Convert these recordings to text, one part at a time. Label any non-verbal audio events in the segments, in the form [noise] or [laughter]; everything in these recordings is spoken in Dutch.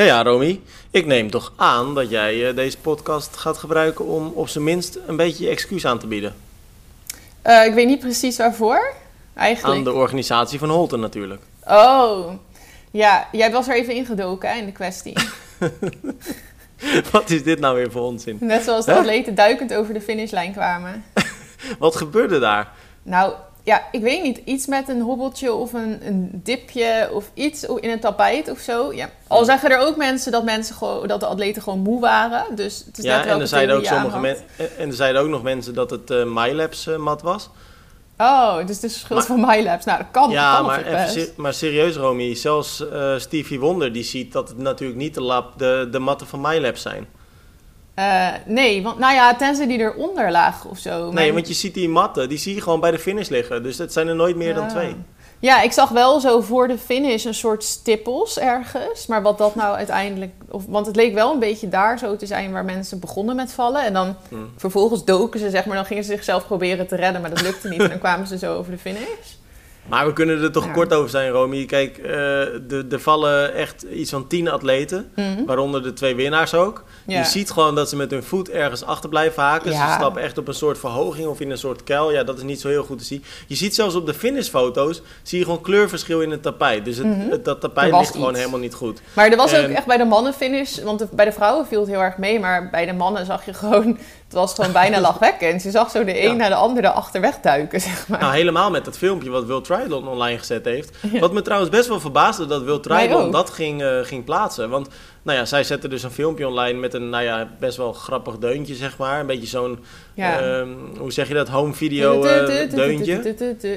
Ja, ja, Romy. Ik neem toch aan dat jij eh, deze podcast gaat gebruiken om op zijn minst een beetje je excuus aan te bieden. Eh, ik weet niet precies waarvoor, eigenlijk. Aan de organisatie van Holten natuurlijk. Oh, ja, jij was er even ingedoken hè, in de kwestie. [laughs] Wat is dit nou weer voor onzin? Net zoals de atleten duikend over de finishlijn kwamen. [laughs] Wat gebeurde daar? Nou, ja, ik weet niet. Iets met een hobbeltje of een, een dipje of iets in het tapijt of zo. Ja. Al zeggen er ook mensen dat, mensen gewoon, dat de atleten gewoon moe waren. Dus het is Ja, en er zeiden ook sommige mensen. En er zeiden ook nog mensen dat het eh MyLabs eh, mat was. Oh, dus de schuld Maar- van MyLabs. Nou, dat kan, ja, kan maar, maar even best. ser- maar serieus, Romy. Zelfs eh, Stevie Wonder die ziet dat het natuurlijk niet de, lab, de, de matten van MyLabs zijn. Eh, nee, want nou ja, tenzij die eronder lagen of zo. Nee, Maar- want je ziet die matten, die zie je gewoon bij de finish liggen. Dus het zijn er nooit meer dan Ja. twee. Ja, ik zag wel zo voor de finish een soort stippels ergens. Maar wat dat nou uiteindelijk... Of, want het leek wel een beetje daar zo te zijn waar mensen begonnen met vallen. En dan Hm. vervolgens doken ze, zeg maar. Dan gingen ze zichzelf proberen te redden, maar dat lukte niet. En dan kwamen ze zo over de finish. Maar we kunnen er toch Ja. kort over zijn, Romy. Kijk, eh, er vallen echt iets van tien atleten. Mhm. Waaronder de twee winnaars ook. Ja. Je ziet gewoon dat ze met hun voet ergens achter blijven haken. Ja. Ze stappen echt op een soort verhoging of in een soort kuil. Ja, dat is niet zo heel goed te zien. Je ziet zelfs op de finishfoto's, zie je gewoon kleurverschil in het tapijt. Dus het, Mhm. het- dat tapijt ligt gewoon helemaal niet goed. Maar er was ook echt bij de mannenfinish... Want de- bij de vrouwen viel het heel erg mee. Maar bij de mannen zag je gewoon... Het was gewoon bijna [laughs] lachwekkend. Je zag zo de een Ja. naar de andere achterweg duiken, zeg maar. Nou, helemaal met dat filmpje wat World Triathlon online gezet heeft. Ja. Wat me trouwens best wel verbaasde dat Mij Triathlon dat ging, eh, ging plaatsen. Want nou ja, zij zetten dus een filmpje online met een nou ja, best wel grappig deuntje, zeg maar. Een beetje zo'n, ja. ehm, hoe zeg je dat, home video deuntje.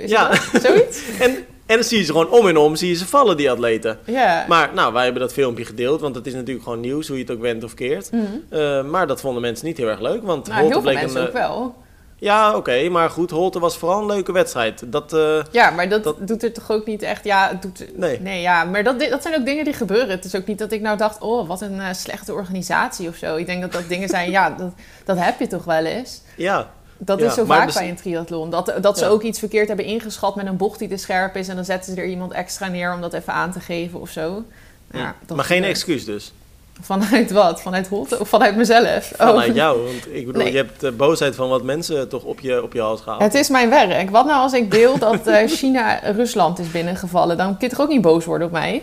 Ja. zoiets? [laughs] En, en dan zie je ze gewoon om en om, zie je ze vallen, die atleten. Ja. Maar nou, wij hebben dat filmpje gedeeld, want het is natuurlijk gewoon nieuws, hoe je het ook went of keert. Mhm. Eh, maar dat vonden mensen niet heel erg leuk, want Nou, heel Holte veel bleek mensen een... ook eh, wel. Ja, oké, maar goed, Holte was vooral een leuke wedstrijd. Dat, eh, Ja, maar dat, dat- doet er toch ook niet echt... Ja, het doet... nee. Nee, ja, maar dat, dat zijn ook dingen die gebeuren. Het is ook niet dat ik nou dacht... Oh, wat een slechte organisatie of zo. Ik denk dat dat dingen zijn... Ja, dat, dat heb je toch wel eens. Ja, Dat Ja, is zo vaak bij een triathlon. Dat, dat ze Ja. ook iets verkeerd hebben ingeschat met een bocht die te scherp is... en dan zetten ze er iemand extra neer om dat even aan te geven of zo. Ja, dat maar geen excuus dus. Vanuit wat? Vanuit Holte? Of vanuit mezelf? Oh. Vanuit jou, want ik bedoel, Nee. je hebt de boosheid van wat mensen toch op je, op je hals gehaald. Het is mijn werk. Wat nou als ik deel dat eh, [laughs] China Rusland is binnengevallen? Dan kun je toch ook niet boos worden op mij?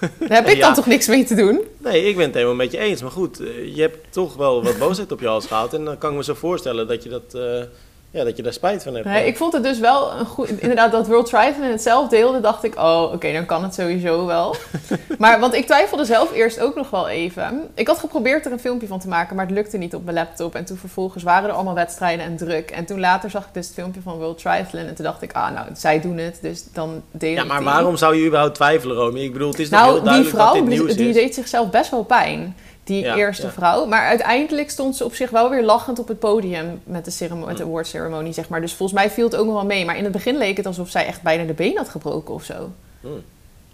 Daar heb ik Ja. dan toch niks mee te doen? Nee, ik ben het helemaal met je eens. Maar goed, eh, je hebt toch wel wat boosheid op je hals gehaald. En dan kan ik me zo voorstellen dat je, dat, eh, ja, dat je daar spijt van hebt. Nee, ik vond het dus wel een goed... Inderdaad, dat World Triathlon het zelf deelde, dacht ik... Oh, oké, dan kan het sowieso wel. [laughs] maar, want ik twijfelde zelf eerst ook nog wel even. Ik had geprobeerd er een filmpje van te maken, maar het lukte niet op mijn laptop. En toen vervolgens waren er allemaal wedstrijden en druk. En toen later zag ik dus het filmpje van World Triathlon. En toen dacht ik, ah, nou, zij doen het, dus dan deel Ja, maar die. waarom zou je überhaupt twijfelen, Romy? Ik bedoel, het is Nou, heel die duidelijk dat vrouw dit nieuws die is. deed zichzelf best wel pijn. Die Ja, eerste ja. vrouw. Maar uiteindelijk stond ze op zich wel weer lachend op het podium met de, ceremo- met de awardceremonie, zeg maar. Dus volgens mij viel het ook nog wel mee. Maar in het begin leek het alsof zij echt bijna de been had gebroken of zo.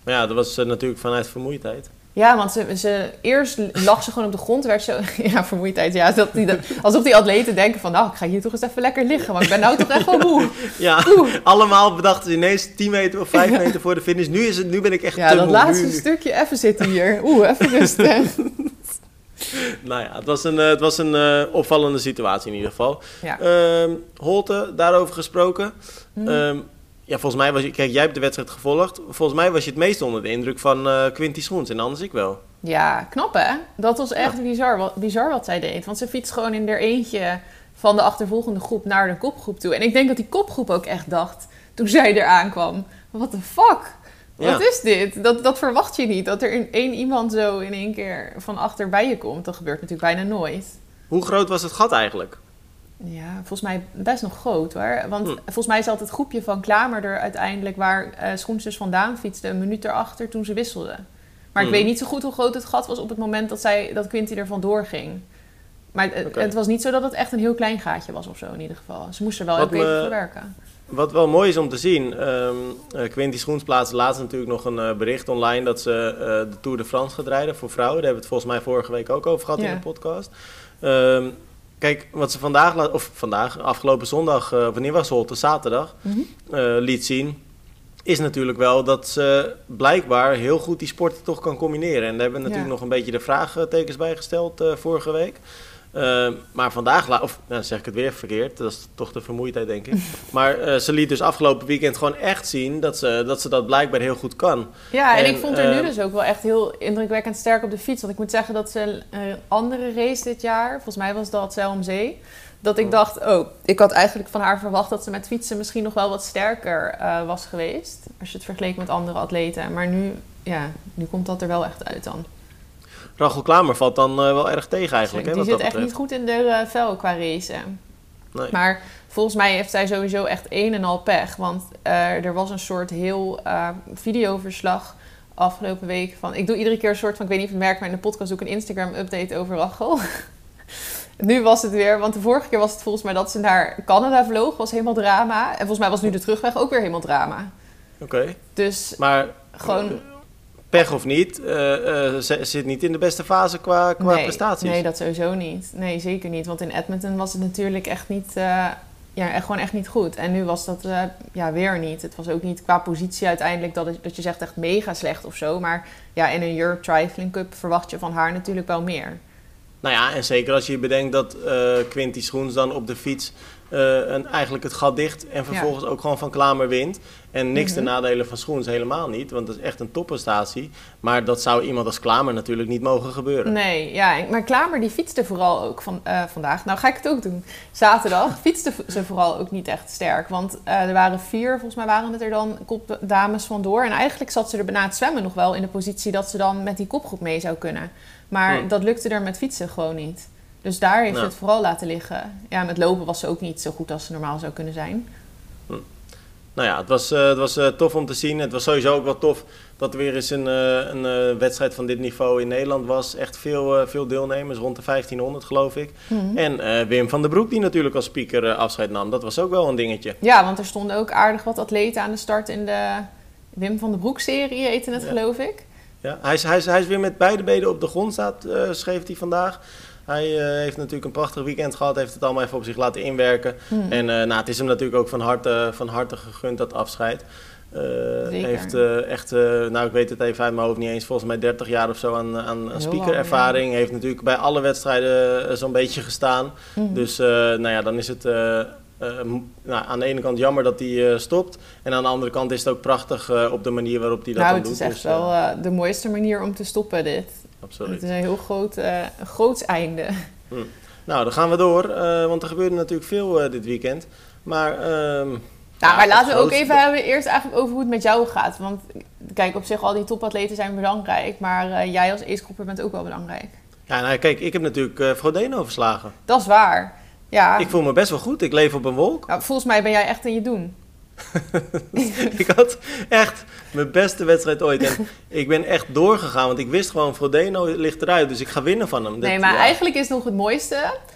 Maar ja, dat was eh, natuurlijk vanuit vermoeidheid. Ja, want ze, ze, eerst lag ze gewoon op de grond, werd zo... [laughs] Ja, vermoeidheid, ja. Dat die, dat- alsof die atleten denken van... Nou, ik ga hier toch eens even lekker liggen, want ik ben nou toch echt wel moe. [laughs] Ja, Oeh. allemaal bedachten ze ineens 10 meter of 5 meter voor de finish. Nu, is het, nu ben ik echt Ja, te dat moe. laatste Nu- stukje, even zitten hier. Oeh, even rusten. [laughs] [laughs] Nou ja, het was een, eh, het was een eh, opvallende situatie in ieder geval. Ja. Ehm, Holte, daarover gesproken. Mhm. Ehm, ja, volgens mij was je... Kijk, jij hebt de wedstrijd gevolgd. Volgens mij was je het meest onder de indruk van eh Quinty Schoens. En anders ik wel. Ja, knap hè? Dat was echt bizar, wat, bizar wat zij deed. Want ze fietst gewoon in haar eentje van de achtervolgende groep naar de kopgroep toe. En ik denk dat die kopgroep ook echt dacht, toen zij er aankwam... What the fuck? Wat is dit? Dat, dat verwacht je niet. Dat er in, één iemand zo in één keer van achter bij je komt. Dat gebeurt natuurlijk bijna nooit. Hoe groot was het gat eigenlijk? Ja, volgens mij best nog groot hoor. Want Hm. volgens mij zat het groepje van Klamer er uiteindelijk waar eh Schoensjes vandaan fietste een minuut erachter toen ze wisselden. Maar ik Hm. weet niet zo goed hoe groot het gat was op het moment dat, zij, dat Quinty er vandoor ging. Maar het, Oké. het was niet zo dat het echt een heel klein gaatje was of zo in ieder geval. Ze moesten er wel Wat even me- voor werken. Wat wel mooi is om te zien, eh, Quinty Schoens plaatste laatst natuurlijk nog een eh, bericht online dat ze eh, de Tour de France gaat rijden voor vrouwen. Daar hebben we het volgens mij vorige week ook over gehad Ja. in de podcast. Ehm, kijk, wat ze vandaag, of vandaag, afgelopen zondag, eh, wanneer was het? Zaterdag, Mhm. liet zien, is natuurlijk wel dat ze blijkbaar heel goed die sporten toch kan combineren. En daar hebben we natuurlijk Ja. nog een beetje de vraagtekens bij gesteld vorige week. Eh, maar vandaag, of nou, zeg ik het weer verkeerd, dat is toch de vermoeidheid denk ik. [laughs] maar eh, ze liet dus afgelopen weekend gewoon echt zien dat ze dat, ze dat blijkbaar heel goed kan. Ja, en, En, ik vond er nu ehm, dus ook wel echt heel indrukwekkend sterk op de fiets. Want ik moet zeggen dat ze een andere race dit jaar, volgens mij was dat Zeil om Zee, dat ik Oh. dacht, oh, ik had eigenlijk van haar verwacht dat ze met fietsen misschien nog wel wat sterker eh, was geweest. Als je het vergeleek met andere atleten. Maar nu, ja, nu komt dat er wel echt uit dan. Rachel Klamer valt dan eh, wel erg tegen eigenlijk. hè, Die zit echt niet goed in de eh, vel qua racen. Nee. Maar volgens mij heeft zij sowieso echt een en al pech. Want eh, er was een soort heel videoverslag afgelopen week van... Ik doe iedere keer een soort van, ik weet niet of je het merkt... maar in de podcast doe ik een Instagram-update over Rachel. [laughs] nu was het weer, want de vorige keer was het volgens mij dat ze naar Canada vloog. Was helemaal drama. En volgens mij was nu de terugweg ook weer helemaal drama. Oké, Dus maar gewoon... pech of niet, eh, eh, ze zit niet in de beste fase qua, qua nee, prestaties. Nee, dat sowieso niet. Nee, zeker niet. Want in Edmonton was het natuurlijk echt niet... eh, ja, gewoon echt niet goed. En nu was dat ja, weer niet. Het was ook niet qua positie uiteindelijk dat, het- dat je zegt echt mega slecht of zo. Maar ja, in een Europe Triathlon Cup verwacht je van haar natuurlijk wel meer. Nou ja, en zeker als je bedenkt dat eh Quinty Schoens dan op de fiets eh, een, eigenlijk het gat dicht en vervolgens ook gewoon van Klamer wint. En niks Mhm. ten nadele van Schoens helemaal niet, want dat is echt een topprestatie. Maar dat zou iemand als Klamer natuurlijk niet mogen gebeuren. Nee, ja, maar Klamer die fietste vooral ook van, eh, vandaag. Nou ga ik het ook doen. Zaterdag [laughs] fietste ze vooral ook niet echt sterk. Want eh, er waren vier, volgens mij waren het er dan kopdames vandoor. En eigenlijk zat ze er na het zwemmen nog wel in de positie dat ze dan met die kopgroep mee zou kunnen. Maar Hmm. dat lukte er met fietsen gewoon niet. Dus daar heeft ze het vooral laten liggen. Ja, met lopen was ze ook niet zo goed als ze normaal zou kunnen zijn. Nou ja, het was, eh, het was eh, tof om te zien. Het was sowieso ook wel tof dat er weer eens een, eh, een wedstrijd van dit niveau in Nederland was. Echt veel, veel deelnemers, rond de 1500 geloof ik. En eh, Wim van der Broek die natuurlijk als speaker afscheid nam. Dat was ook wel een dingetje. Ja, want er stonden ook aardig wat atleten aan de start in de Wim van den Broek-serie, heette het Ja. geloof ik. Ja, hij, is, hij, is, hij is weer met beide benen op de grond staat, schreef hij vandaag. Hij eh, heeft natuurlijk een prachtig weekend gehad, heeft het allemaal even op zich laten inwerken. Hmm. En eh, nou, het is hem natuurlijk ook van harte, van harte gegund, dat afscheid. Zeker. heeft echt, nou ik weet het even uit mijn hoofd niet eens, volgens mij 30 jaar of zo aan, aan, speakerervaring. Heeft natuurlijk bij alle wedstrijden zo'n beetje gestaan. Mhm. Dus nou ja, dan is het nou, aan de ene kant jammer dat hij stopt. En aan de andere kant is het ook prachtig op de manier waarop hij dat nou, dan het is doet. echt Dus, wel de mooiste manier om te stoppen, dit. Absoluut. Het is een heel groot, groots einde. Nou, dan gaan we door, eh, want er gebeurde natuurlijk veel eh, dit weekend. Maar, ehm, Nou, ja, maar laten we ook even hebben eerst eigenlijk over hoe het met jou gaat. Want kijk, op zich al die topatleten zijn belangrijk. Maar jij als ace bent ook wel belangrijk. Ja, nou, kijk, ik heb natuurlijk eh Frodeno verslagen. Dat is waar. Ja, Ik voel me best wel goed, ik leef op een wolk. nou, volgens mij ben jij echt in je doen. [laughs] ik had echt mijn beste wedstrijd ooit. En ik ben echt doorgegaan, want ik wist gewoon, Frodeno ligt eruit. Dus ik ga winnen van hem. Nee, maar ja. eigenlijk is nog het mooiste.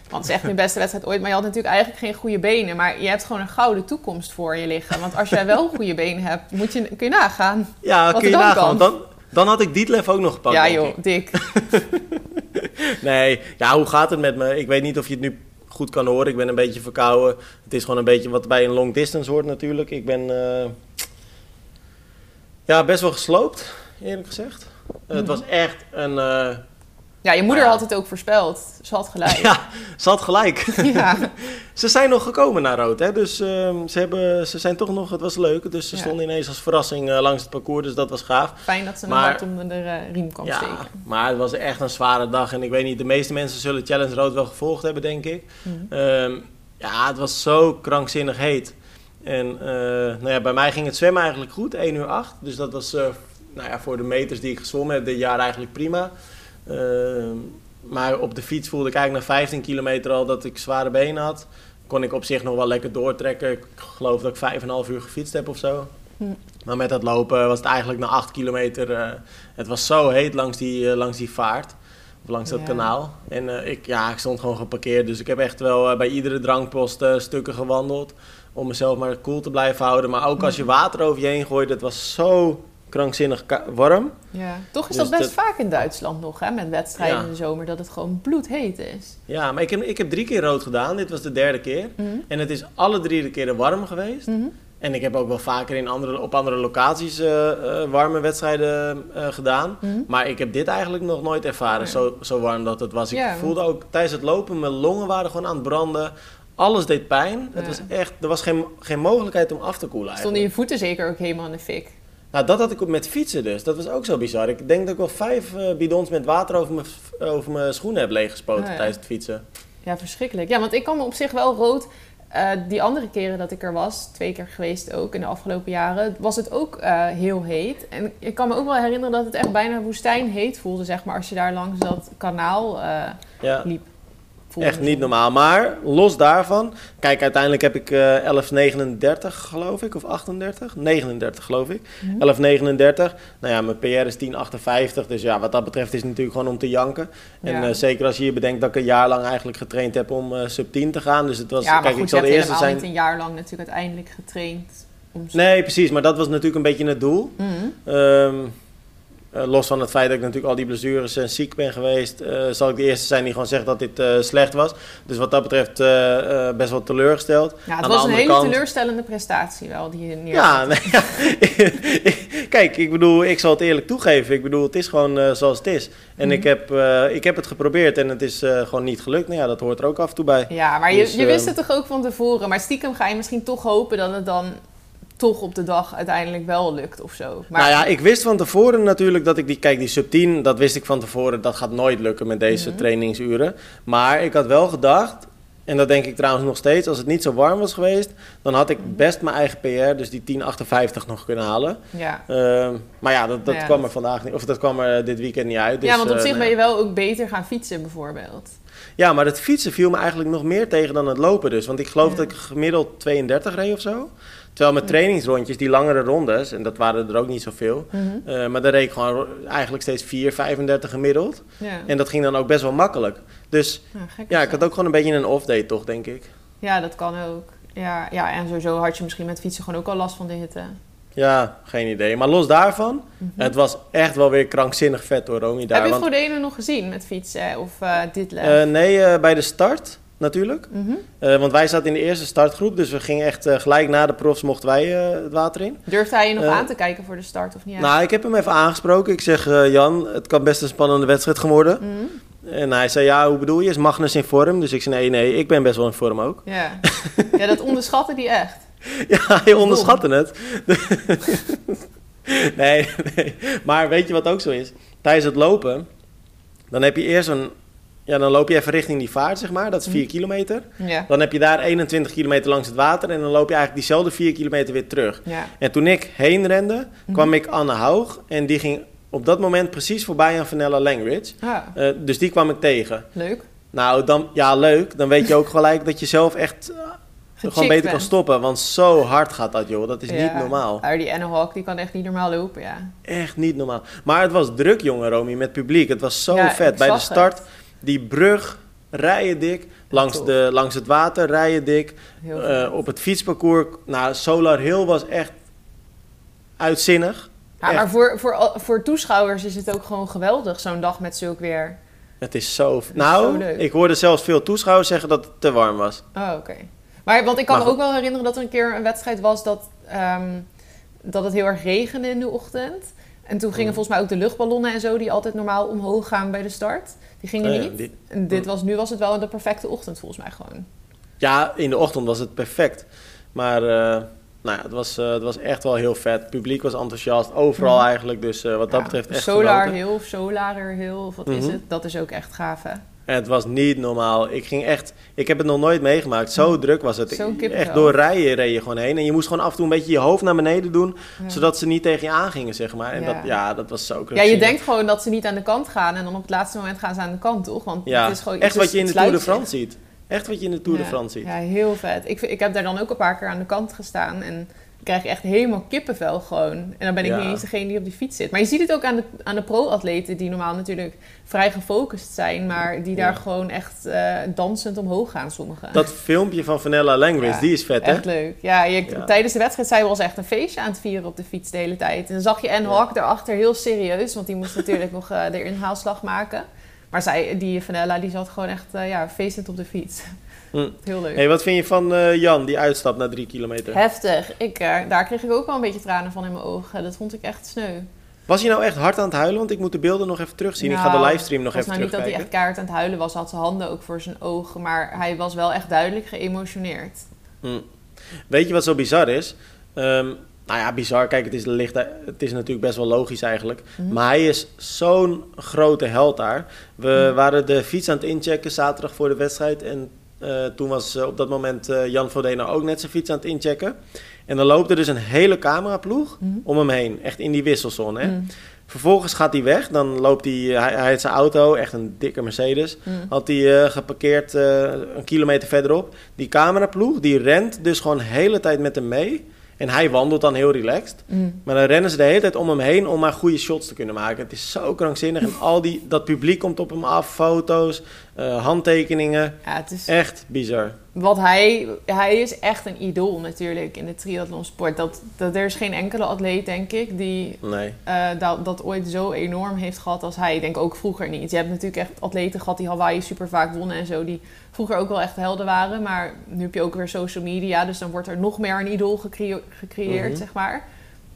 Want het is echt mijn beste wedstrijd ooit. Maar je had natuurlijk eigenlijk geen goede benen. Maar je hebt gewoon een gouden toekomst voor je liggen. Want als jij wel goede benen hebt, moet je, kun je nagaan. Ja, kun je dan nagaan. Dan, dan had ik Dietlef ook nog gepakt, ja joh, ik. dik. [laughs] Nee, ja, hoe gaat het met me? Ik weet niet of je het nu goed kan horen. Ik ben een beetje verkouden. Het is gewoon een beetje wat bij een long distance hoort natuurlijk. Ik ben eh, ja, best wel gesloopt, eerlijk gezegd. Eh, Het was echt een... Ja, je moeder had het ook voorspeld. Ze had gelijk. [laughs] ja, ze had gelijk. [laughs] Ja. [laughs] ze zijn nog gekomen naar rood, hè. Dus ehm, ze, hebben, ze zijn toch nog... Het was leuk. Dus ze Ja. stonden ineens als verrassing eh, langs het parcours. Dus dat was gaaf. Fijn dat ze een hart onder de eh, riem kan Ja, steken. maar het was echt een zware dag. En ik weet niet, de meeste mensen zullen Challenge Rood wel gevolgd hebben, denk ik. Mhm. Ehm, ja, het was zo krankzinnig heet. En eh, nou ja, bij mij ging het zwemmen eigenlijk goed, 1 uur 8. Dus dat was nou ja, voor de meters die ik gezwommen heb dit jaar eigenlijk prima. Ehm, maar op de fiets voelde ik eigenlijk na 15 kilometer al dat ik zware benen had. Kon ik op zich nog wel lekker doortrekken. Ik geloof dat ik 5,5 uur gefietst heb of zo. Hm. Maar met dat lopen was het eigenlijk na 8 kilometer... eh, het was zo heet langs die, eh, langs die vaart. Of langs dat Ja. kanaal. En eh, ik, ja, ik stond gewoon geparkeerd. Dus ik heb echt wel bij iedere drankpost stukken gewandeld. Om mezelf maar cool te blijven houden. Maar ook als je water over je heen gooit. Het was zo krankzinnig warm. Ja. Toch is Dus dat best dat- vaak in Duitsland nog, hè? Met wedstrijden Ja. in de zomer, dat het gewoon bloedheet is. Ja, maar ik heb, ik heb drie keer rood gedaan. Dit was de derde keer. Mhm. En het is alle drie de keren warm geweest. Mhm. En ik heb ook wel vaker in andere, op andere locaties eh, eh, warme wedstrijden eh, gedaan. Mhm. Maar ik heb dit eigenlijk nog nooit ervaren, Nee. zo, zo warm dat het was. Ik Ja. voelde ook tijdens het lopen, mijn longen waren gewoon aan het branden. Alles deed pijn. Het was echt, er was geen, geen mogelijkheid om af te koelen Stonden eigenlijk. je voeten zeker ook helemaal in de fik? Nou, dat had ik met fietsen dus. Dat was ook zo bizar. Ik denk dat ik wel vijf eh, bidons met water over mijn, over mijn schoenen heb leeggespoten Oh, ja. tijdens het fietsen. Ja, verschrikkelijk. Ja, want ik kan me op zich wel rood... eh, die andere keren dat ik er was, twee keer geweest ook in de afgelopen jaren, was het ook eh, heel heet. En ik kan me ook wel herinneren dat het echt bijna woestijnheet voelde, zeg maar, als je daar langs dat kanaal Ja. liep. Echt niet normaal. Maar los daarvan, kijk, uiteindelijk heb ik eh 1139 geloof ik, of 38? 39 geloof ik. Mhm. 1139. Nou ja, mijn PR is 1058. Dus ja, wat dat betreft is het natuurlijk gewoon om te janken. En Ja. eh, zeker als je je bedenkt dat ik een jaar lang eigenlijk getraind heb om eh, sub 10 te gaan. Dus het was, ja, maar kijk, goed, ik zal de eerste zijn. niet een jaar lang natuurlijk uiteindelijk getraind. Om... Nee, precies. Maar dat was natuurlijk een beetje het doel. Mhm. Ehm, eh, los van het feit dat ik natuurlijk al die blessures en ziek ben geweest, eh, zal ik de eerste zijn die gewoon zegt dat dit eh, slecht was. Dus wat dat betreft best wel teleurgesteld. Ja, het Aan was een hele kant- teleurstellende prestatie wel, die je neerzet. Ja, nee, ja. [laughs] kijk, ik bedoel, ik zal het eerlijk toegeven. Ik bedoel, het is gewoon zoals het is. En Mhm. ik, heb, ik heb het geprobeerd en het is gewoon niet gelukt. Nou ja, dat hoort er ook af en toe bij. Ja, maar je, Dus, je wist het toch ook van tevoren. Maar stiekem ga je misschien toch hopen dat het dan toch op de dag uiteindelijk wel lukt of zo. Maar Nou ja, ik wist van tevoren natuurlijk dat ik die... Kijk, die sub 10, dat wist ik van tevoren. Dat gaat nooit lukken met deze Mhm. trainingsuren. Maar ik had wel gedacht... En dat denk ik trouwens nog steeds. Als het niet zo warm was geweest... dan had ik best mijn eigen PR, dus die 1058 nog kunnen halen. ja. Ehm, maar ja, dat, dat Ja, kwam dat- er vandaag niet... Of dat kwam er dit weekend niet uit. Dus, ja, want op eh, zich ben je wel ook beter gaan fietsen bijvoorbeeld. Ja, maar het fietsen viel me eigenlijk nog meer tegen dan het lopen dus. Want ik geloof Ja. dat ik gemiddeld 32 reed of zo. Terwijl mijn Ja. trainingsrondjes, die langere rondes, en dat waren er ook niet zoveel. Eh, maar daar reed ik gewoon eigenlijk steeds 4, 35 gemiddeld. Ja. En dat ging dan ook best wel makkelijk. Dus Ja, ik had ook gewoon een beetje een off-day toch, denk ik. Ja, dat kan ook. Ja, ja, en sowieso had je misschien met fietsen gewoon ook al last van de hitte. Ja, geen idee. Maar los daarvan, Mhm. het was echt wel weer krankzinnig vet hoor, Romy. Daar. Heb je Want, Frodeno nog gezien met fietsen of eh dit eh, nee, eh, bij de start natuurlijk. Mhm. Eh, want wij zaten in de eerste startgroep, dus we gingen echt eh, gelijk na de profs mochten wij eh, het water in. Durfde hij je nog aan te kijken voor de start of niet? Nou, ik heb hem even aangesproken. Ik zeg, Jan, het kan best een spannende wedstrijd gaan worden. Mhm. En hij zei, ja, hoe bedoel je? Is Magnus in vorm? Dus ik zei, nee, nee, ik ben best wel in vorm ook. Ja. ja, dat onderschatte die echt. [laughs] Ja, je onderschatte het. [laughs] nee, nee. Maar weet je wat ook zo is? Tijdens het lopen, dan heb je eerst een... Ja, dan loop je even richting die vaart, zeg maar. Dat is 4 Mhm. kilometer. Ja. Dan heb je daar 21 kilometer langs het water. En dan loop je eigenlijk diezelfde 4 kilometer weer terug. ja. En toen ik heen rende, Mhm. kwam ik Anne Haug. En die ging op dat moment precies voorbij aan Vanella Langridge. Ah, Eh, dus die kwam ik tegen. leuk. Nou, dan, ja, leuk. Dan weet je ook gelijk dat je zelf echt eh, gewoon beter kan stoppen. Want zo hard gaat dat, joh. Dat is niet normaal. Maar die Anne Hawk, die kan echt niet normaal lopen, ja. Echt niet normaal. Maar het was druk, jongen, Romy, met publiek. Het was zo Ja, vet. Bij de start, die brug, rijden dik. Langs, tof. de, langs het water, rijden dik. Eh, op het fietsparcours. Nou, Solar Hill was echt uitzinnig. Ja, echt. maar voor, voor, voor toeschouwers is het ook gewoon geweldig, zo'n dag met zulk weer. Het is zo... is nou, zo ik hoorde zelfs veel toeschouwers zeggen dat het te warm was. Oh, oké. Maar want ik kan Maar me ook wel herinneren dat er een keer een wedstrijd was dat, ehm, dat het heel erg regende in de ochtend. En toen gingen Mm. volgens mij ook de luchtballonnen en zo, die altijd normaal omhoog gaan bij de start. Die gingen Oh ja, niet. die- En dit Mm. was, nu was het wel de perfecte ochtend volgens mij gewoon. Ja, in de ochtend was het perfect. Maar eh, nou ja, het, was, eh, het was echt wel heel vet. Het publiek was enthousiast, overal Mhm. eigenlijk. Dus eh, wat dat Ja, betreft echt Solar genoten. Of Solarer Hill of wat is Mhm. het? Dat is ook echt gaaf, hè? En het was niet normaal. Ik ging echt... Ik heb het nog nooit meegemaakt. Zo druk was het. Echt door rijen reed je gewoon heen. En je moest gewoon af en toe een beetje je hoofd naar beneden doen. Ja. Zodat ze niet tegen je aangingen, zeg maar. En Ja. Dat, ja, dat was zo Ja, je denkt gewoon dat ze niet aan de kant gaan en dan op het laatste moment gaan ze aan de kant, toch? Want Ja, het is gewoon echt wat je in de Tour de France ziet. Echt wat je in de Tour de France ziet. Ja, heel vet. Ik, ik heb daar dan ook een paar keer aan de kant gestaan en krijg je echt helemaal kippenvel gewoon. En dan ben ik Ja. niet eens degene die op die fiets zit. Maar je ziet het ook aan de, aan de pro-atleten die normaal natuurlijk vrij gefocust zijn, maar die daar Ja. gewoon echt eh, dansend omhoog gaan, sommigen. Dat filmpje van Vanella Langridge, Ja, die is vet, hè? Echt leuk. Ja, je, tijdens de wedstrijd zij was echt een feestje aan het vieren op de fiets de hele tijd. En dan zag je En Ja. Hawk daarachter heel serieus, want die moest natuurlijk [laughs] nog eh, de inhaalslag maken. Maar zij, die Vanella, die zat gewoon echt eh, ja, feestend op de fiets. Hm. Heel leuk. Hey, wat vind je van eh, Jan, die uitstapt na drie kilometer? Heftig. Ik, eh, daar kreeg ik ook wel een beetje tranen van in mijn ogen. Dat vond ik echt sneu. Was hij nou echt hard aan het huilen? Want ik moet de beelden nog even terugzien. ik ga Nou, de livestream nog Het was even nou niet dat hij terugkijken. echt keihard aan het huilen was. Hij had zijn handen ook voor zijn ogen. Maar hij was wel echt duidelijk geëmotioneerd. Hm. Weet je wat zo bizar is? Ehm, nou ja, bizar. Kijk, het is, licht, het is natuurlijk best wel logisch eigenlijk. Mhm. Maar hij is zo'n grote held daar. We Mhm. waren de fiets aan het inchecken zaterdag voor de wedstrijd. En eh, toen was eh, op dat moment eh, Jan Vodeno ook net zijn fiets aan het inchecken. En dan loopt er dus een hele cameraploeg Mhm. om hem heen. Echt in die wisselsone. Hè? Mm. Vervolgens gaat hij weg. Dan loopt hij, hij, hij heeft zijn auto, echt een dikke Mercedes. Mm. Had hij geparkeerd een kilometer verderop. Die cameraploeg, die rent dus gewoon de hele tijd met hem mee. En hij wandelt dan heel relaxed. Mm. Maar dan rennen ze de hele tijd om hem heen om maar goede shots te kunnen maken. Het is zo krankzinnig. En al die, dat publiek komt op hem af. Foto's, eh, handtekeningen. Ja, het is... Echt bizar. Wat hij, hij is echt een idool natuurlijk in de triathlonsport. Dat, dat, er is geen enkele atleet, denk ik, die Nee. eh, dat, dat ooit zo enorm heeft gehad als hij. Ik denk ook vroeger niet. Je hebt natuurlijk echt atleten gehad die Hawaii super vaak wonnen en zo. Die vroeger ook wel echt helden waren. Maar nu heb je ook weer social media. Dus dan wordt er nog meer een idool gecreëerd, Mhm. zeg maar.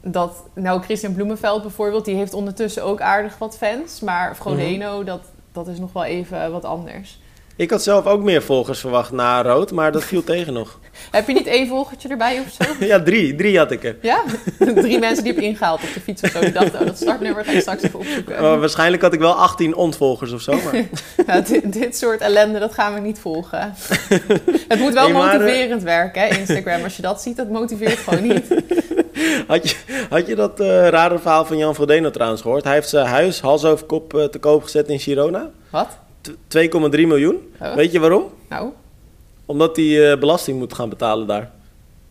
Dat, nou, Christian Bloemenveld bijvoorbeeld, die heeft ondertussen ook aardig wat fans. Maar Frodeno, dat, dat is nog wel even wat anders. Ik had zelf ook meer volgers verwacht na rood, maar dat viel [laughs] tegen nog. Heb je niet één volgertje erbij of zo? [laughs] Ja, drie. Drie had ik er. Ja? [laughs] Drie mensen die heb ingehaald op de fiets of zo. Die dachten, oh, dat startnummer ga ik straks even opzoeken. Maar waarschijnlijk had ik wel 18 ontvolgers of zo. Maar... Ja, dit, dit soort ellende, dat gaan we niet volgen. Het moet wel Hey, maar, eh, motiverend werken, hè, Instagram. Als je dat ziet, dat motiveert gewoon niet. [laughs] Had je, had je dat eh, rare verhaal van Jan Frodeno trouwens gehoord? Hij heeft zijn huis hals over kop eh, te koop gezet in Girona. Wat? T- 2,3 miljoen. Weet je waarom? Nou, Omdat hij eh, belasting moet gaan betalen daar.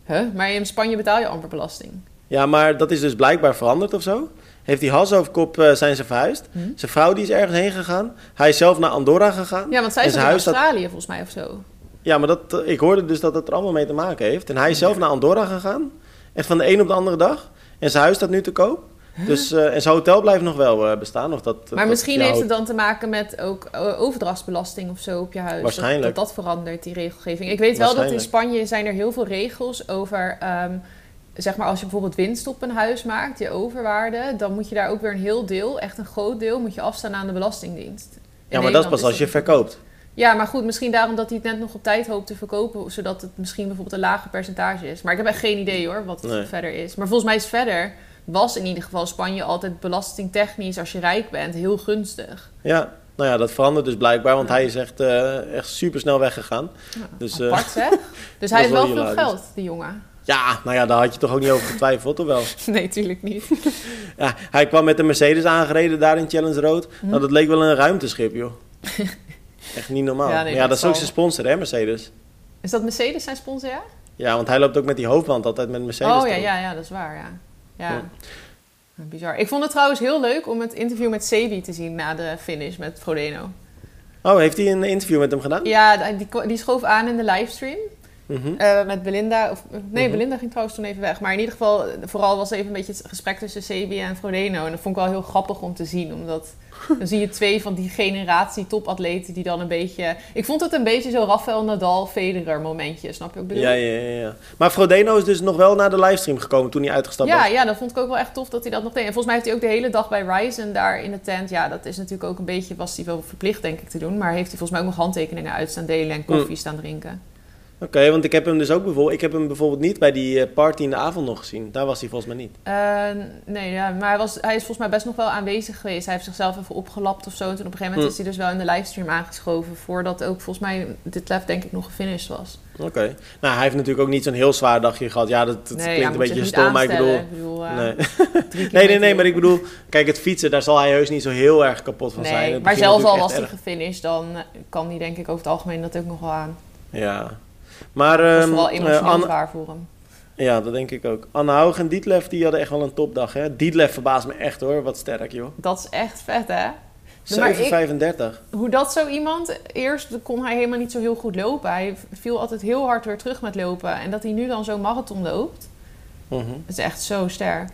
huh? maar in Spanje betaal je amper belasting. Ja, maar dat is dus blijkbaar veranderd of zo. Heeft hij hals over kop zijn ze verhuisd. Hm? Zijn vrouw die is ergens heen gegaan. Hij is zelf naar Andorra gegaan. Ja, want zij is in Australië volgens mij of zo. Ja, maar dat, ik hoorde dus dat het er allemaal mee te maken heeft. En hij is zelf naar Andorra gegaan. Echt van de een op de andere dag. En zijn huis staat nu te koop. Dus, eh, en zijn hotel blijft nog wel eh, bestaan. Of dat, Maar dat misschien heeft het dan te maken met ook eh, overdrachtsbelasting of zo op je huis. Waarschijnlijk. Dat dat, dat verandert, die regelgeving. Ik weet wel dat in. Spanje zijn er heel veel regels over... ehm, zeg maar als je bijvoorbeeld winst op een huis maakt, je overwaarde... dan moet je daar ook weer een heel deel, echt een groot deel... moet je afstaan aan de Belastingdienst. In Ja, maar dat is pas als je verkoopt. Ja, maar goed, misschien daarom dat hij het net nog op tijd hoopt te verkopen... zodat het misschien bijvoorbeeld een lager percentage is. Maar ik heb echt geen idee hoor, wat het Nee. verder is. Maar volgens mij is verder... was in ieder geval Spanje altijd belastingtechnisch... als je rijk bent, heel gunstig. Ja, nou ja, dat verandert dus blijkbaar. Want Ja. hij is echt, eh, echt super snel weggegaan. Ja, Dus, eh, apart [laughs] zeg. Dus hij heeft wel wel veel geld, die jongen. Ja, nou ja, daar had je toch ook niet over getwijfeld, of wel? [laughs] Nee, tuurlijk niet. [laughs] Ja, hij kwam met een Mercedes aangereden daar in Challenge Road. Hm? Nou, dat leek wel een ruimteschip, joh. Echt niet normaal. Ja, Ja, nee, ja, dat, dat is ook zijn sponsor, hè, Mercedes. Is dat Mercedes zijn sponsor, ja? Ja, want hij loopt ook met die hoofdband altijd met Mercedes. oh ja, ja, ja, dat is waar, ja. ja. Ja. Bizar. Ik vond het trouwens heel leuk om het interview met Sebi te zien na de finish met Frodeno. Oh, heeft hij een interview met hem gedaan? Ja, die, die schoof aan in de livestream. Mhm. Eh, met Belinda. Of, nee, Mhm. Belinda ging trouwens toen even weg. Maar in ieder geval, vooral was even een beetje het gesprek tussen Sebi en Frodeno. En dat vond ik wel heel grappig om te zien. Omdat [laughs] dan zie je twee van die generatie topatleten die dan een beetje... Ik vond het een beetje zo Rafael Nadal, Federer momentje. Snap je wat ik bedoel? Ja, ja, ja, ja. Maar Frodeno is dus nog wel naar de livestream gekomen toen hij uitgestapt Ja, was. ja, dat vond ik ook wel echt tof dat hij dat nog deed. En volgens mij heeft hij ook de hele dag bij Ryzen daar in de tent. Ja, dat is natuurlijk ook een beetje, was hij wel verplicht denk ik te doen. Maar heeft hij volgens mij ook nog handtekeningen uit staan delen en koffie Mm. staan drinken. Oké, want ik heb hem dus ook bijvoorbeeld... Ik heb hem bijvoorbeeld niet bij die eh, party in de avond nog gezien. Daar was hij volgens mij niet. Eh, nee, ja, maar hij, was, hij is volgens mij best nog wel aanwezig geweest. Hij heeft zichzelf even opgelapt of zo. En toen op een gegeven moment Mm. is hij dus wel in de livestream aangeschoven. Voordat ook volgens mij dit lef denk ik nog gefinished was. Oké. Nou, hij heeft natuurlijk ook niet zo'n heel zwaar dagje gehad. Ja, dat, dat nee, klinkt ja, een beetje stom, maar ik bedoel... aanstellen. Ik bedoel, eh, Nee. [laughs] nee, nee, nee, maar ik bedoel... Kijk, het fietsen, daar zal hij heus niet zo heel erg kapot van zijn. Het maar zelfs al was hij gefinished, dan kan hij denk ik over het algemeen dat ook nog wel aan. Ja. Maar... Dat was ehm, vooral eh, emotioneel zwaar voor hem. Ja, dat denk ik ook. Anne Haug en Dietlef, die hadden echt wel een topdag, hè? Dietlef verbaast me echt, hoor. Wat sterk, joh. Dat is echt vet, hè? Maar ik- 7,35. Hoe dat zo iemand... Eerst kon hij helemaal niet zo heel goed lopen. Hij viel altijd heel hard weer terug met lopen. En dat hij nu dan zo'n marathon loopt, dat is echt zo sterk.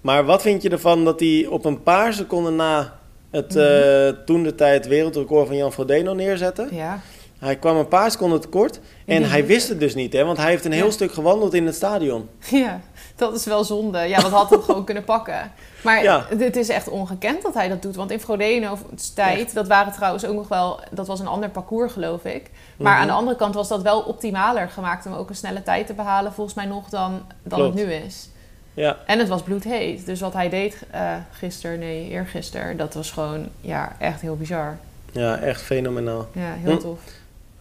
Maar wat vind je ervan dat hij op een paar seconden na het Mhm. eh toen de tijd wereldrecord van Jan Frodeno neerzette? Ja. Hij kwam een paar seconden tekort. En hij wist het dus niet, hè? Want hij heeft een heel Ja. stuk gewandeld in het stadion. Ja, dat is wel zonde. Ja, dat had hem [laughs] gewoon kunnen pakken. Maar Ja. het is echt ongekend dat hij dat doet. Want in Frodeno's tijd, dat waren trouwens ook nog wel... Dat was een ander parcours, geloof ik. Maar Mhm. aan de andere kant was dat wel optimaler gemaakt... om ook een snelle tijd te behalen, volgens mij nog, dan, dan Klopt. het nu is. Ja, En het was bloedheet. Dus wat hij deed eh gisteren, nee, eergisteren... dat was gewoon, ja, echt heel bizar. ja echt fenomenaal. Ja, heel Hm.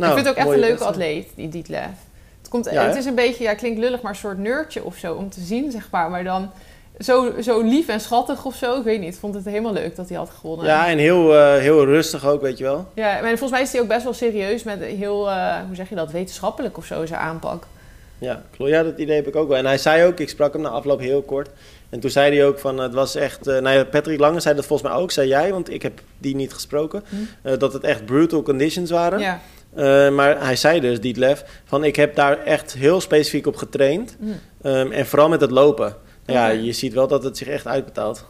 Nou, ik vind het ook echt een leuke atleet, die Dietlef. Het, komt, Ja, het is een beetje, ja, klinkt lullig, maar een soort nerdje of zo om te zien, zeg maar. Maar dan zo, zo lief en schattig of zo. Ik weet niet, ik vond het helemaal leuk dat hij had gewonnen. Ja, en heel, eh, heel rustig ook, weet je wel. Ja, maar volgens mij is hij ook best wel serieus met heel, eh, hoe zeg je dat, wetenschappelijk of zo, zijn aanpak. Ja, klopt. Ja, dat idee heb ik ook wel. En hij zei ook, ik sprak hem na afloop heel kort. En toen zei hij ook van, het was echt... eh nou ja, Patrick Lange zei dat volgens mij ook, zei jij, want ik heb die niet gesproken. Hm. dat het echt brutal conditions waren. Ja. Eh, maar hij zei dus, Dietlef, van ik heb daar echt heel specifiek op getraind. Hm. Ehm, en vooral met het lopen. Nou Ja, je ziet wel dat het zich echt uitbetaalt.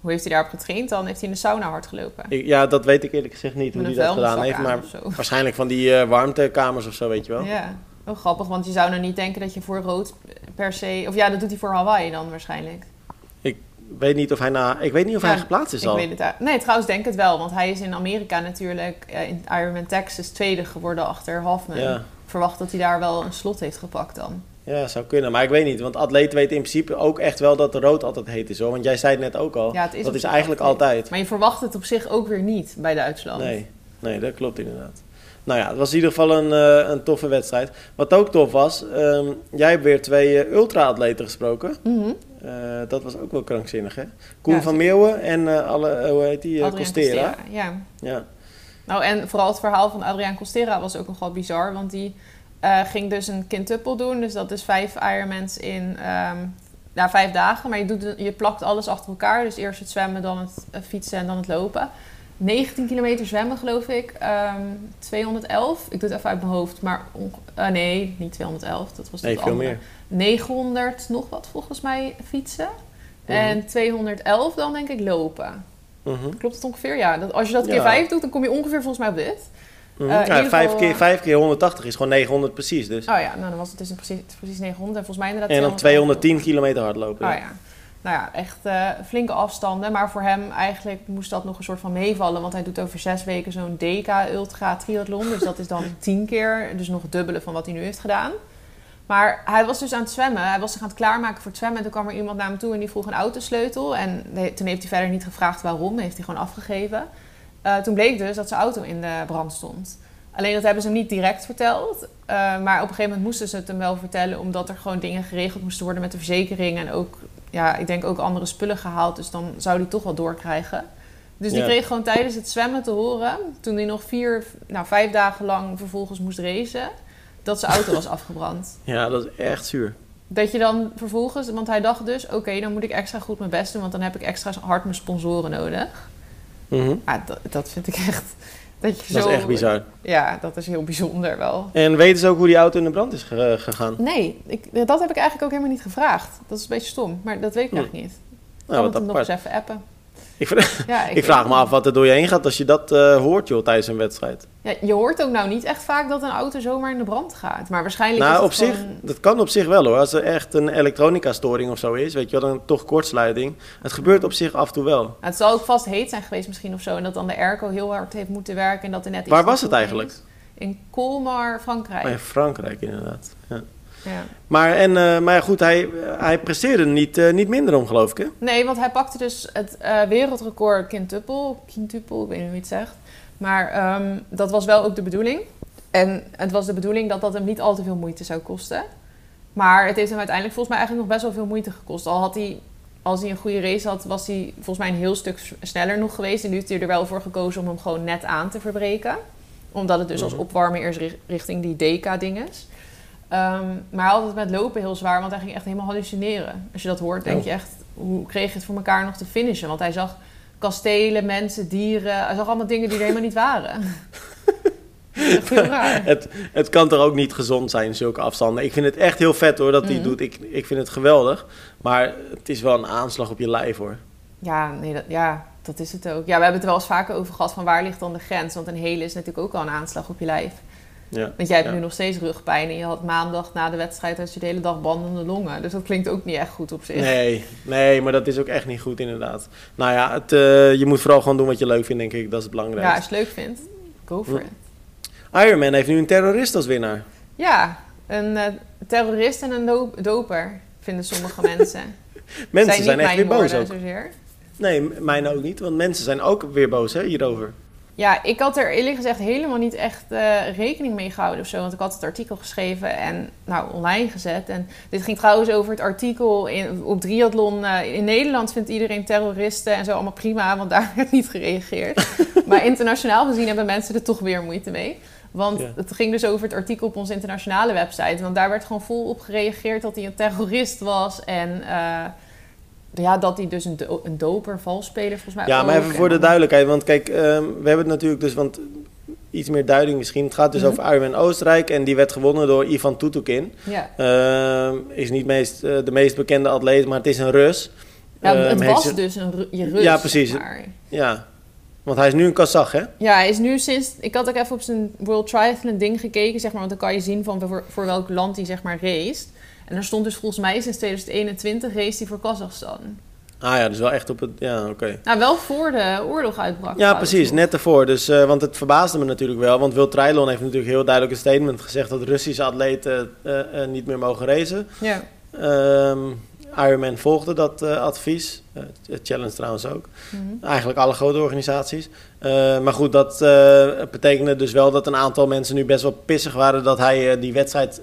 Hoe heeft hij daarop getraind dan? Heeft hij in de sauna hard gelopen? Ik- ja, dat weet ik eerlijk gezegd niet hoe hij dat gedaan heeft. Maar [laughs] waarschijnlijk van die eh, warmtekamers of zo, weet je wel. Ja, wel grappig, want je zou nou niet denken dat je voor rood per se... Of ja, dat doet hij voor Hawaii dan waarschijnlijk. Ik weet niet of hij, na, ik weet niet of Ja, hij geplaatst is Ik al. weet het Nee, trouwens denk het wel. Want hij is in Amerika natuurlijk eh, in Ironman Texas tweede geworden achter Hoffman. Ja. Ik verwacht dat hij daar wel een slot heeft gepakt dan. Ja, zou kunnen. Maar ik weet niet. Want atleten weten in principe ook echt wel dat de rood altijd heet is. Hoor. Want jij zei het net ook al. Ja, het is dat is eigenlijk altijd. Maar je verwacht het op zich ook weer niet bij Duitsland. Nee, nee, dat klopt inderdaad. Nou ja, het was in ieder geval een, eh, een toffe wedstrijd. Wat ook tof was, ehm, jij hebt weer twee eh, ultra-atleten gesproken. Mhm. Eh, dat was ook wel krankzinnig, hè? Koen Ja, van. Meeuwen en alle, hoe heet die? Costera. Ja. Ja. Nou, en vooral het verhaal van Adriaan Costera was ook nogal bizar. Want die ging dus een quintuple doen. Dus dat is vijf Ironmans in ehm, ja, vijf dagen. Maar je, doet, je plakt alles achter elkaar. Dus eerst het zwemmen, dan het fietsen en dan het lopen. 19 kilometer zwemmen, geloof ik. Ehm 211. Ik doe het even uit mijn hoofd. Maar eh, nee, niet 211. Dat was Nee, het veel andere. meer. 900 nog wat volgens mij fietsen. Mhm. En 211 dan denk ik lopen. Mhm. Klopt het ongeveer? Ja. Dat, als je dat keer Ja. 5 doet, dan kom je ongeveer volgens mij op dit. Eh, in ja, ieder vijf, geval, keer, eh, vijf keer 180 is gewoon 900 precies. Dus. Oh ja, nou dan was het dus precies, precies 900. En volgens mij inderdaad en dan 210 kilometer hardlopen. Oh ja. Nou ja, echt eh, flinke afstanden. Maar voor hem eigenlijk moest dat nog een soort van meevallen. Want hij doet over zes weken zo'n DK Ultra Triathlon. Dus dat is dan [laughs] tien keer. Dus nog het dubbele van wat hij nu heeft gedaan. Maar hij was dus aan het zwemmen. Hij was zich aan het klaarmaken voor het zwemmen. En toen kwam er iemand naar hem toe en die vroeg een autosleutel. En toen heeft hij verder niet gevraagd waarom. Heeft hij gewoon afgegeven. Eh, toen bleek dus dat zijn auto in de brand stond. Alleen dat hebben ze hem niet direct verteld. Eh, maar op een gegeven moment moesten ze het hem wel vertellen. Omdat er gewoon dingen geregeld moesten worden met de verzekering. En ook, ja, ik denk ook andere spullen gehaald. Dus dan zou hij toch wel doorkrijgen. Dus die Ja. kreeg gewoon tijdens het zwemmen te horen. Toen hij nog vier, nou vijf dagen lang vervolgens moest racen. Dat zijn auto was afgebrand. [laughs] Ja, dat is echt zuur. Dat je dan vervolgens, want hij dacht dus, oké, dan moet ik extra goed mijn best doen, want dan heb ik extra hard mijn sponsoren nodig. Ah, dat, dat vind ik echt. Dat, je Dat zo, is echt bizar. Ja, dat is heel bijzonder wel. En weten ze ook hoe die auto in de brand is ge- gegaan? Nee, ik, dat heb ik eigenlijk ook helemaal niet gevraagd. Dat is een beetje stom, maar dat weet ik Hm. eigenlijk niet. Nou, Kan het hem nog eens even appen. Ik, vra- [laughs] Ja, ik vraag me af wat er door je heen gaat als je dat eh, hoort joh, tijdens een wedstrijd. Ja, je hoort ook nou niet echt vaak dat een auto zomaar in de brand gaat. Maar waarschijnlijk is Nou, het op zich, dat kan op zich wel hoor. Als er echt een elektronica-storing of zo is, weet je wel, dan toch kortsluiting. Het gebeurt op zich af en toe wel. Nou, het zal ook vast heet zijn geweest misschien of zo. En dat dan de airco heel hard heeft moeten werken en dat er net iets Waar was het eigenlijk? is. In Colmar, Frankrijk. In Frankrijk inderdaad. Ja. Ja. Maar, en, eh, maar goed, hij, hij presteerde niet, eh, niet minder om, geloof ik. Hè? Nee, want hij pakte dus het eh, wereldrecord quintuple. Quintuple, ik weet niet hoe je het zegt. Maar ehm, dat was wel ook de bedoeling. En het was de bedoeling dat dat hem niet al te veel moeite zou kosten. Maar het heeft hem uiteindelijk volgens mij eigenlijk nog best wel veel moeite gekost. Al had hij, als hij een goede race had, was hij volgens mij een heel stuk sneller nog geweest. En nu heeft hij er wel voor gekozen om hem gewoon net aan te verbreken. Omdat het dus als Mhm. opwarmen eerst ri- richting die DK-ding is. Ehm, maar hij had het met lopen heel zwaar, want hij ging echt helemaal hallucineren. Als je dat hoort, denk Oh. je echt, hoe kreeg je het voor elkaar nog te finishen? Want hij zag kastelen, mensen, dieren. Hij zag allemaal dingen die er helemaal niet waren. [laughs] Het, het kan toch ook niet gezond zijn, zulke afstanden. Ik vind het echt heel vet hoor dat hij het Mhm. doet. Ik, ik vind het geweldig. Maar het is wel een aanslag op je lijf hoor. Ja, nee, dat, ja, dat is het ook. Ja, we hebben het er wel eens vaker over gehad van waar ligt dan de grens? Want een hele is natuurlijk ook al een aanslag op je lijf. Ja. Want jij hebt Ja. nu nog steeds rugpijn en je had maandag na de wedstrijd had je de hele dag bandende longen. Dus dat klinkt ook niet echt goed op zich. Nee, nee, maar dat is ook echt niet goed inderdaad. Nou ja, het, eh, je moet vooral gewoon doen wat je leuk vindt, denk ik. Dat is het Ja, belangrijkste. als je het leuk vindt, go for Hm. it. Ironman heeft nu een terrorist als winnaar. Ja, een eh, terrorist en een do- doper, vinden sommige [laughs] mensen. Mensen zijn, echt weer mijn boos ook. zozeer. Nee, m- mijne ook niet, want mensen zijn ook weer boos hè, hierover. Ja, ik had er eerlijk gezegd helemaal niet echt eh, rekening mee gehouden of zo. Want ik had het artikel geschreven en nou, online gezet. En dit ging trouwens over het artikel in, op Triathlon. eh, in Nederland vindt iedereen terroristen en zo allemaal prima, want daar [laughs] werd niet gereageerd. [laughs] maar internationaal gezien hebben mensen er toch weer moeite mee. Want Ja. het ging dus over het artikel op onze internationale website. Want daar werd gewoon vol op gereageerd dat hij een terrorist was. En eh, ja, dat hij dus een, do- een doper, valsspeler volgens mij Ja, maar even En voor de duidelijkheid, want kijk, ehm, we hebben het natuurlijk dus, want iets meer duiding misschien. Het gaat dus Mhm. over Ironman Oostenrijk en die werd gewonnen door Ivan Tutukin. Ja. Ehm, is niet meest, eh, de meest bekende atleet, maar het is een Rus. Ja, Ehm, het heeft was ze- dus een Ru- je Rus. Ja, precies. Maar. Ja, want hij is nu een Kazach, hè? Ja, hij is nu sinds... Ik had ook even op zijn World Triathlon ding gekeken, zeg maar. Want dan kan je zien van voor, voor welk land hij, zeg maar, race. En er stond dus volgens mij sinds 2021 race hij voor Kazachstan. Ah ja, dus wel echt op het... Ja, oké. Nou, wel voor de oorlog uitbrak. Ja, precies, net ervoor. Dus, eh, want het verbaasde me natuurlijk wel. Want Wil Trijlon heeft natuurlijk heel duidelijk een statement gezegd... dat Russische atleten eh, eh, niet meer mogen racen. Ja. Ehm Ironman volgde dat advies. Challenge trouwens ook. Mhm. Eigenlijk alle grote organisaties. Eh, maar goed, dat eh, betekende dus wel dat een aantal mensen nu best wel pissig waren... dat hij eh, die wedstrijd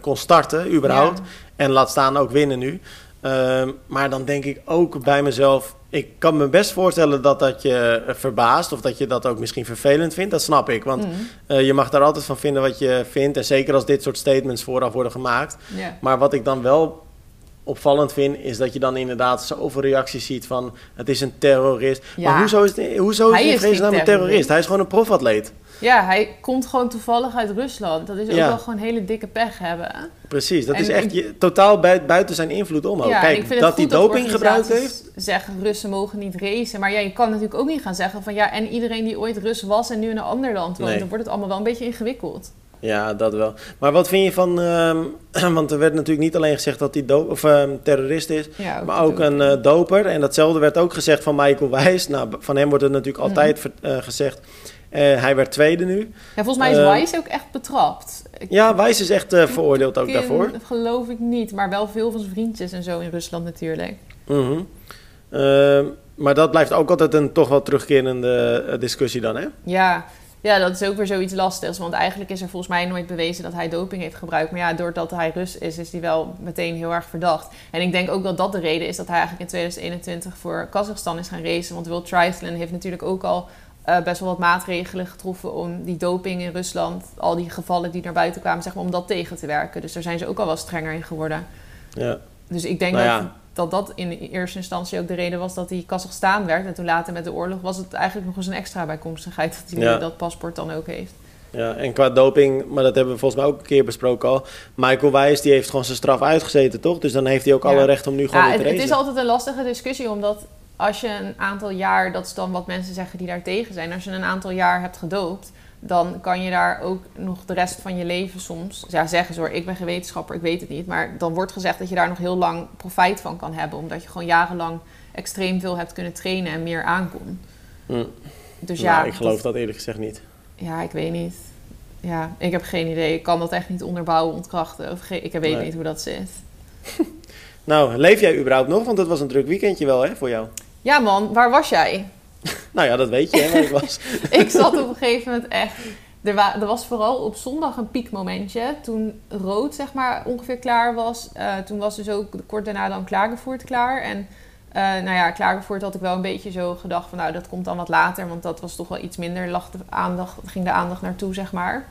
kon starten, überhaupt. Ja. En laat staan ook winnen nu. Ehm, maar dan denk ik ook bij mezelf... Ik kan me best voorstellen dat dat je verbaast... of dat je dat ook misschien vervelend vindt. Dat snap ik. Want eh, je mag daar altijd van vinden wat je vindt. En zeker als dit soort statements vooraf worden gemaakt. Ja. Maar wat ik dan wel opvallend vind... is dat je dan inderdaad zoveel reacties ziet van... het is een terrorist. Ja. Maar hoezo is, het, hoezo is is vredesnaam een terrorist? Hij is gewoon een profatleet. ja, hij komt gewoon toevallig uit Rusland. Dat is ook Ja. wel gewoon hele dikke pech hebben. Precies, dat En is echt je, totaal bui- buiten zijn invloed om. Ja, Kijk, ik vind dat hij doping gebruikt heeft... Zeggen Russen mogen niet racen. Maar ja, je kan natuurlijk ook niet gaan zeggen van ja, en iedereen die ooit Rus was en nu in een ander land woont, Nee. dan wordt het allemaal wel een beetje ingewikkeld. Ja, dat wel. Maar wat vind je van... ehm, [clears throat] want er werd natuurlijk niet alleen gezegd dat hij of, ehm, terrorist is... Ja, maar ook een eh, doper. En datzelfde werd ook gezegd van Michael Wijs. Nou, van hem wordt het natuurlijk Mhm. altijd eh, gezegd. Eh, hij werd tweede nu. Ja, volgens mij is Eh, Wise ook echt betrapt. Ik- Ja, Wijs is echt veroordeeld ook daarvoor. geloof ik niet, maar wel veel van zijn vriendjes en zo in Rusland natuurlijk. Mhm. Ehm, maar dat blijft ook altijd een toch wel terugkerende discussie dan, hè? Ja. Ja, dat is ook weer zoiets lastigs. Want eigenlijk is er volgens mij nooit bewezen dat hij doping heeft gebruikt. Maar ja, doordat hij Rus is, is hij wel meteen heel erg verdacht. En ik denk ook dat dat de reden is dat hij eigenlijk in 2021 voor Kazachstan is gaan racen. Want World Triathlon heeft natuurlijk ook al eh, best wel wat maatregelen getroffen om die doping in Rusland, al die gevallen die naar buiten kwamen, zeg maar, om dat tegen te werken. Dus daar zijn ze ook al wel strenger in geworden. Ja. Dus ik denk Nou dat, ja. dat dat in eerste instantie ook de reden was dat hij Kazachstan werd. En toen later met de oorlog was het eigenlijk nog eens een extra bijkomstigheid dat hij Ja. dat paspoort dan ook heeft. Ja, en qua doping, maar dat hebben we volgens mij ook een keer besproken al. Michael Wijs, die heeft gewoon zijn straf uitgezeten, toch? Dus dan heeft hij ook Ja. alle recht om nu gewoon Ja, weer het, te het racen. is altijd een lastige discussie, omdat als je een aantal jaar, dat is dan wat mensen zeggen die daar tegen zijn, als je een aantal jaar hebt gedoopt, dan kan je daar ook nog de rest van je leven soms, ja zeggen ze hoor, ik ben geen wetenschapper, ik weet het niet, maar dan wordt gezegd dat je daar nog heel lang profijt van kan hebben, omdat je gewoon jarenlang extreem veel hebt kunnen trainen en meer aankon. Hm. Dus ja, Nou, ik geloof dat eerlijk gezegd niet. Ja, ik weet niet. Ja, ik heb geen idee. Ik kan dat echt niet onderbouwen, ontkrachten. Of ik weet Nee. niet hoe dat zit. [laughs] Nou, leef jij überhaupt nog? Want het was een druk weekendje wel, hè, voor jou. Ja man, waar was jij? [laughs] Nou ja, dat weet je, hè, ik was. [laughs] ik zat op een gegeven moment echt... Er, wa- er was vooral op zondag een piekmomentje. Toen rood, zeg maar, ongeveer klaar was. Eh, toen was dus ook kort daarna dan Klagenvoort klaar. En eh, nou ja, Klagenvoort had ik wel een beetje zo gedacht van... Nou, dat komt dan wat later. Want dat was toch wel iets minder, lag de aandacht, ging de aandacht naartoe, zeg maar.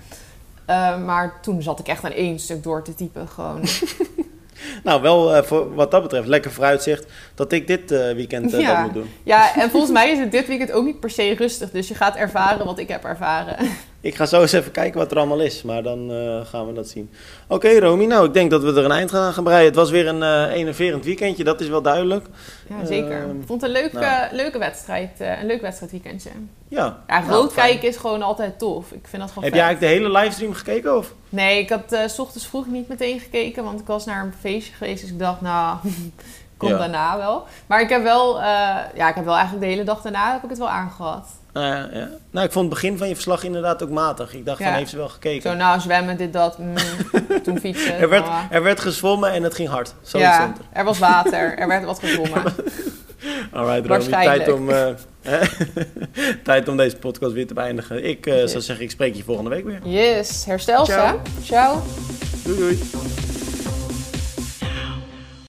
Eh, maar toen zat ik echt aan één stuk door te typen. Gewoon [laughs] [laughs] Nou, wel eh, voor wat dat betreft lekker vooruitzicht dat ik dit eh, weekend eh, Ja. dat moet doen. Ja, en volgens mij is het dit weekend ook niet per se rustig. Dus je gaat ervaren wat ik heb ervaren. Ik ga zo eens even kijken wat er allemaal is, maar dan eh, gaan we dat zien. Oké, Romy, nou, ik denk dat we er een eind gaan gaan breien. Het was weer een eh enerverend weekendje, dat is wel duidelijk. Ja, zeker. Ehm, Ik vond het een leuke, nou. leuke wedstrijd. eh, een leuk wedstrijdweekendje. Ja, Ja, Nou, rood kijken is gewoon altijd tof. Ik vind dat gewoon Heb jij eigenlijk de hele livestream gekeken? Of? Nee, ik had s ochtends vroeg niet meteen gekeken, want ik was naar een feestje geweest. Dus ik dacht, nou, [laughs] komt Ja. daarna wel. Maar ik heb wel, ja, ik heb wel eigenlijk de hele dag daarna heb ik het wel aangehad. Nou, ja, ja. nou, ik vond het begin van je verslag inderdaad ook matig. Ik dacht Ja. van, heeft ze wel gekeken? Zo, nou, zwemmen, dit, dat. mm, [laughs] toen fietsen. er, werd, er werd gezwommen en het ging hard. Zoiets ja, er. was water, er werd wat gezwommen. [laughs] Alright, Romy, tijd om, eh, [laughs] tijd om deze podcast weer te beëindigen. Ik eh, Yes. zou zeggen, ik spreek je volgende week weer. Yes, herstel Ciao. ze. Ciao. Doei doei.